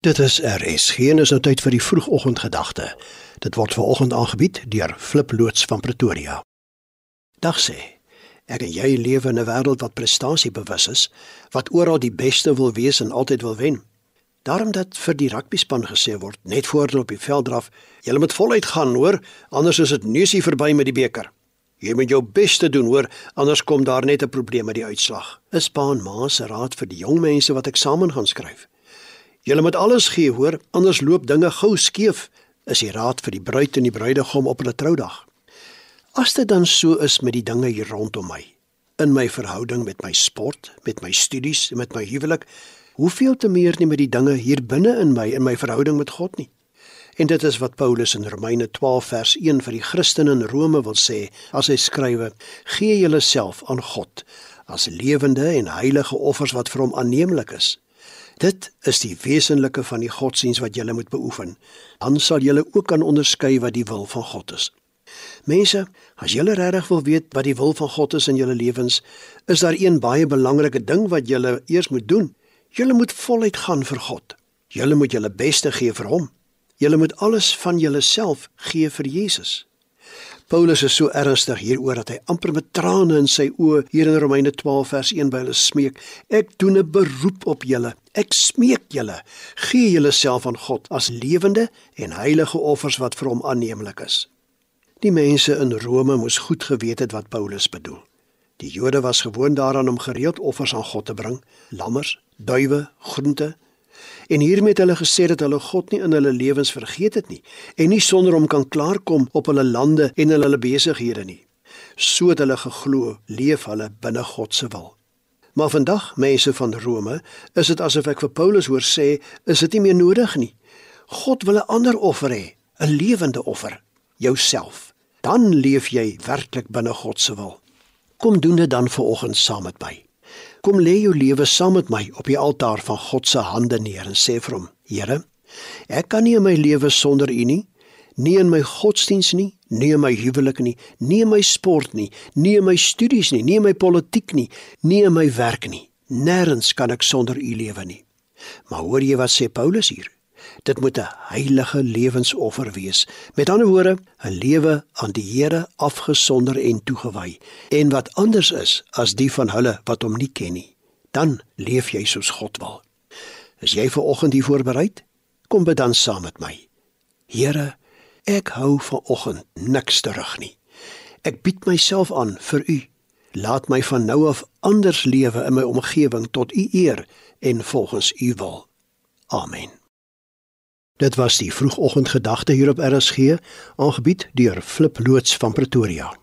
Dit is RS. Geen is nou tyd vir die vroegoggendgedagte. Dit word veraloggend aangebied deur Flip loods van Pretoria. Dag sê. Ek en jy lewe in 'n wêreld wat prestasiebewus is, wat oral die beste wil wees en altyd wil wen. Daarom dat vir die rugbyspan gesê word net voor hulle op die veld draf, jy moet voluit gaan, hoor, anders is dit neusie verby met die beker. Jy moet jou bes te doen, hoor, anders kom daar net 'n probleem met die uitslag. Is pa en ma se raad vir die jong mense wat eksamen gaan skryf. Julle moet alles gee, hoor, anders loop dinge gou skeef, is die raad vir die bruid en die bruidegom op hulle troudag. As dit dan so is met die dinge hier rondom my, in my verhouding met my sport, met my studies en met my huwelik, hoeveel te meer nie met die dinge hier binne in my in my verhouding met God nie. En dit is wat Paulus in Romeine 12 vers 1 vir die Christene in Rome wil sê as hy skrywe: "Gee julleself aan God as lewende en heilige offers wat vir hom aanneemlik is." Dit is die wesenlike van die godsdiens wat jy moet beoefen. Dan sal jy ook kan onderskei wat die wil van God is. Mense, as jy regtig wil weet wat die wil van God is in jou lewens, is daar een baie belangrike ding wat jy eers moet doen. Jy moet voluit gaan vir God. Jy moet jou beste gee vir hom. Jy moet alles van jouself gee vir Jesus. Paulus is so ernstig hieroor dat hy amper met trane in sy oë hier in Romeine 12 vers 1 by hulle smeek: Ek doen 'n beroep op julle. Ek smeek julle, gee julleself aan God as lewende en heilige offers wat vir hom aanneemlik is. Die mense in Rome moes goed geweet het wat Paulus bedoel. Die Jode was gewoond daaraan om gereeld offers aan God te bring: lammers, duwe, groente, En hiermee het hulle gesê dat hulle God nie in hulle lewens vergeet het nie en nie sonder hom kan klaarkom op hulle lande en in hulle besighede nie. So het hulle geglo, leef hulle binne God se wil. Maar vandag, mense van Rome, is dit asof ek vir Paulus hoor sê, is dit nie meer nodig nie. God wil 'n ander offer hê, 'n lewende offer, jouself. Dan leef jy werklik binne God se wil. Kom doen dit dan vanoggend saam met my. Kom lê jou lewe saam met my op die altaar van God se hande neer en sê vir hom: Here, ek kan nie in my lewe sonder U nie, nie in my godsdiens nie, nie in my huwelik nie, nie in my sport nie, nie in my studies nie, nie in my politiek nie, nie in my werk nie. Nêrens kan ek sonder U lewe nie. Maar hoor jy wat sê Paulus hier? Dit moet 'n heilige lewensoffer wees. Met ander woorde, 'n lewe aan die Here afgesonder en toegewy en wat anders is as die van hulle wat hom nie ken nie. Dan leef jy soos God wil. Is jy ver oggend hier voorberei? Kom bid dan saam met my. Here, ek hou ver oggend niks terug nie. Ek bied myself aan vir U. Laat my van nou af anders lewe in my omgewing tot U eer en volgens U wil. Amen. Dit was die vroegoggendgedagte hier op RSG, aangebied deur Flip loods van Pretoria.